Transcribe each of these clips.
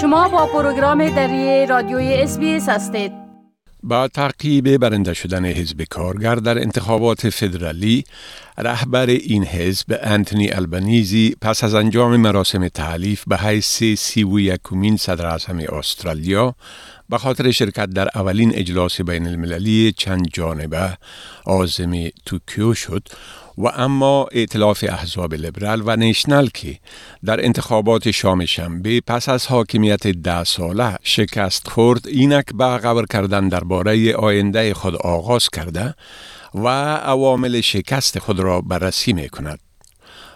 شما با پروگرام دری رادیوی SBS هستید. با تعقیب برنده شدن حزب کارگر در انتخابات فدرالی رهبر این حزب انتونی البنیزی پس از انجام مراسم تحلیف به حیث سی و یکمین صدر اعظم استرالیا به خاطر شرکت در اولین اجلاس بین المللی چند جانبه عازم توکیو شد و اما ائتلاف احزاب لیبرال و نیشنل که در انتخابات شام شنبه پس از حاکمیت ده ساله شکست خورد اینک به قبر کردن درباره آینده خود آغاز کرده و عوامل شکست خود را بررسی می کند.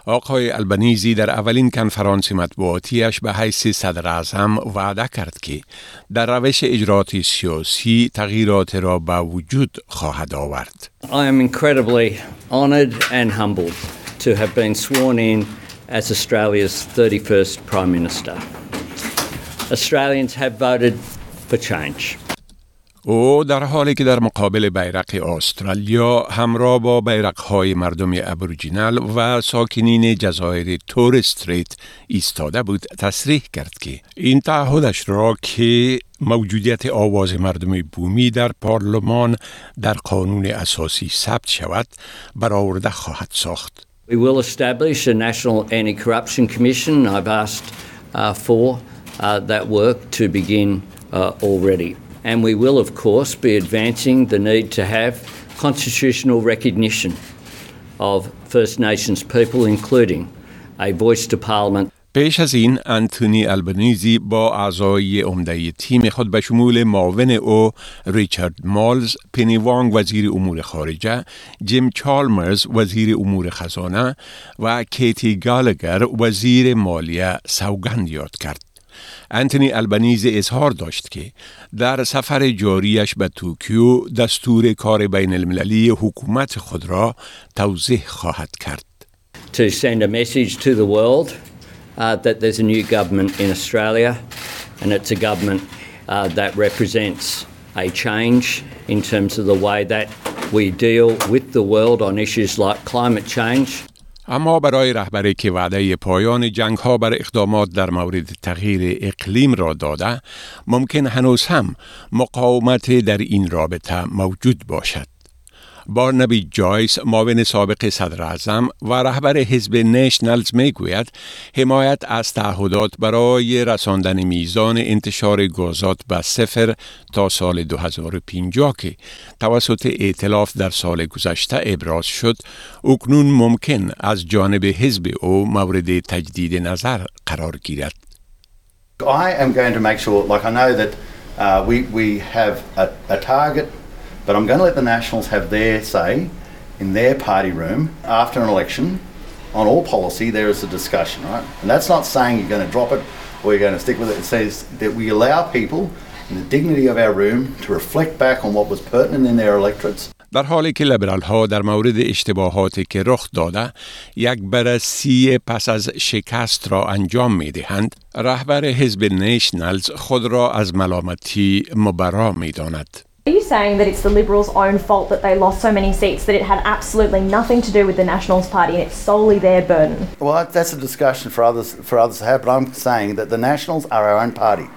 آقای البنیزی در اولین کنفرانس مطبوعاتیش به حیث صدر اعظم وعده کرد که در روش اجرات سیاسی تغییرات را به وجود خواهد آورد. I am incredibly honored and humbled to have been sworn in as Australia's 31st Prime Minister. Australians have voted for change. او در حالی که در مقابل بیرق استرالیا همراه با بیرق های مردم ابروجینال و ساکنین جزایر تور استریت ایستاده بود تصریح کرد که این تعهدش را که موجودیت آواز مردم بومی در پارلمان در قانون اساسی ثبت شود برآورده خواهد ساخت. We will establish a National Anti-Corruption Commission. I've asked uh, for uh, that work to begin uh, already. And we will, of course, be advancing the need to have constitutional recognition of First Nations people, including a voice to Parliament. پیش از این انتونی البنیزی با اعضای عمده تیم خود به شمول معاون او ریچارد مالز، پنی وانگ وزیر امور خارجه، جیم چالمرز وزیر امور خزانه و کیتی گالگر وزیر مالیه سوگند یاد کرد. انتونی البنیز اظهار داشت که در سفر جاریش به توکیو دستور کار بین المللی حکومت خود را توضیح خواهد کرد. To send a message to the world uh, that there's a new government in Australia and it's a government uh, that represents a change in terms of the way that we deal with the world on issues like climate change. اما برای رهبری که وعده پایان جنگ ها بر اقدامات در مورد تغییر اقلیم را داده ممکن هنوز هم مقاومت در این رابطه موجود باشد. بارنبی جایس معاون سابق صدر اعظم و رهبر حزب نیشنلز می گوید حمایت از تعهدات برای رساندن میزان انتشار گازات به صفر تا سال 2050 که توسط ائتلاف در سال گذشته ابراز شد اکنون ممکن از جانب حزب او مورد تجدید نظر قرار گیرد. I am going to make sure, like I know that uh, we, we have a, a target But I'm going to let the Nationals have their say in their party room after an election on all policy. There is a discussion, right? And that's not saying you're going to drop it or you're going to stick with it. It says that we allow people in the dignity of our room to reflect back on what was pertinent in their electorates. در حالی که لیبرال ها در مورد اشتباهاتی که رخ داده یک بررسی پس از شکست را انجام می دهند رهبر حزب نیشنلز خود را از ملامتی مبرا می داند. Are you saying that it's the Liberals' own fault that they lost so many seats, that it had absolutely nothing to do with the Nationals Party and it's solely their burden? Well, that's a discussion for others, for others to have, but I'm saying that the Nationals are our own party.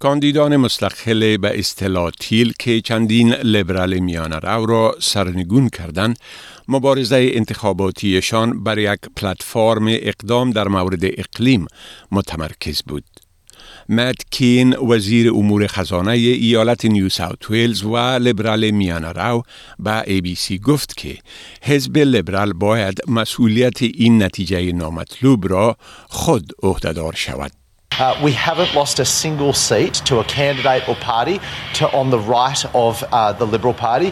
کاندیدان مستقل به اصطلاح تیل که چندین لیبرال میان رو را سرنگون کردند مبارزه انتخاباتیشان بر یک پلتفرم اقدام در مورد اقلیم متمرکز بود مت کین وزیر امور خزانه ایالت نیو ساوت ویلز و لیبرال میانه رو به ای بی سی گفت که حزب لیبرال باید مسئولیت این نتیجه نامطلوب را خود عهدهدار شود. Uh, we haven't lost a single seat to a candidate or party to on the right of uh, the Liberal Party.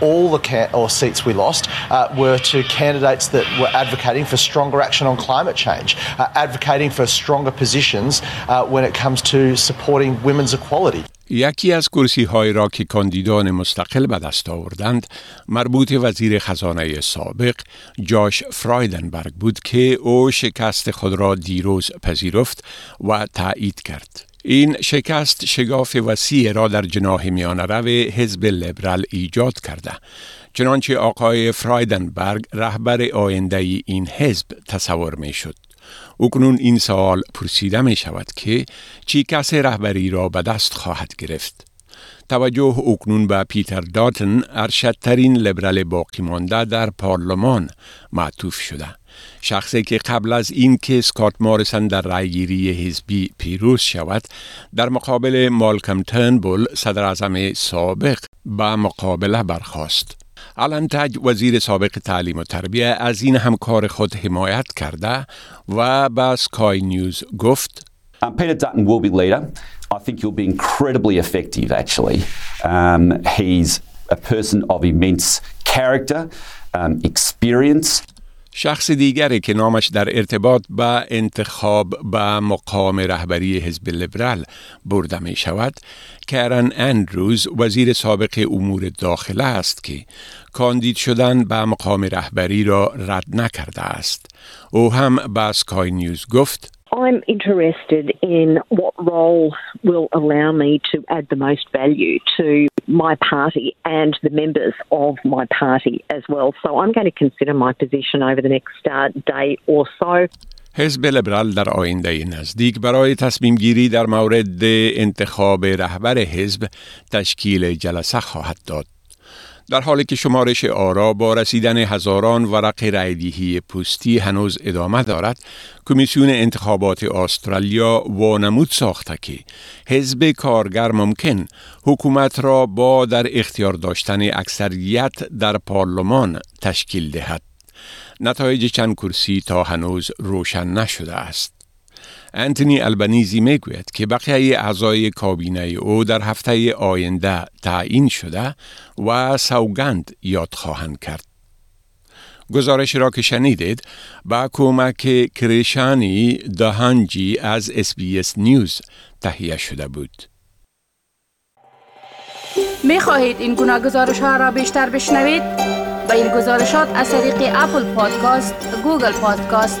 All the ca- or seats we lost uh, were to candidates that were advocating for stronger action on climate change, uh, advocating for stronger positions uh, when it comes to supporting women's equality. یکی از کرسی های را که کاندیدان مستقل به دست آوردند مربوط وزیر خزانه سابق جاش فرایدنبرگ بود که او شکست خود را دیروز پذیرفت و تایید کرد. این شکست شگاف وسیع را در جناح میان رو حزب لیبرال ایجاد کرده. چنانچه آقای فرایدنبرگ رهبر آینده این حزب تصور می شد. اکنون این سوال پرسیده می شود که چی کسی رهبری را به دست خواهد گرفت؟ توجه اکنون به پیتر داتن ارشدترین لبرال باقی مانده در پارلمان معطوف شده. شخصی که قبل از این که سکات مارسن در رأیگیری حزبی پیروز شود در مقابل مالکم ترنبول صدر اعظم سابق به مقابله برخواست. الان تج وزیر سابق تعلیم و تربیه از این همکار خود حمایت کرده و به سکای نیوز گفت Peter Dutton will be leader. I think he'll be incredibly effective, actually. Um, he's a person of immense character, um, experience. شخص دیگری که نامش در ارتباط به انتخاب به مقام رهبری حزب لیبرال برده می شود کرن اندروز وزیر سابق امور داخله است که کاندید شدن به مقام رهبری را رد نکرده است. او هم به سکای نیوز گفت I'm interested in what role will allow me to add the most value to my party and the members of my party as well. So I'm going to consider my position over the next uh, day or so. حزب لیبرال در آینده نزدیک برای تصمیم گیری در مورد انتخاب رهبر حزب تشکیل جلسه خواهد داد. در حالی که شمارش آرا با رسیدن هزاران ورق رایدهی پستی هنوز ادامه دارد کمیسیون انتخابات استرالیا وانمود ساخته که حزب کارگر ممکن حکومت را با در اختیار داشتن اکثریت در پارلمان تشکیل دهد. نتایج چند کرسی تا هنوز روشن نشده است. انتونی البنیزی می‌گوید که بقیه اعضای کابینه او در هفته آینده تعیین شده و سوگند یاد خواهند کرد. گزارش را که شنیدید با کمک کریشانی دهانجی از SBS News تهیه شده بود. می خواهید این گونه گزارش ها را بیشتر بشنوید؟ با این گزارشات از طریق Apple Podcast، Google Podcast،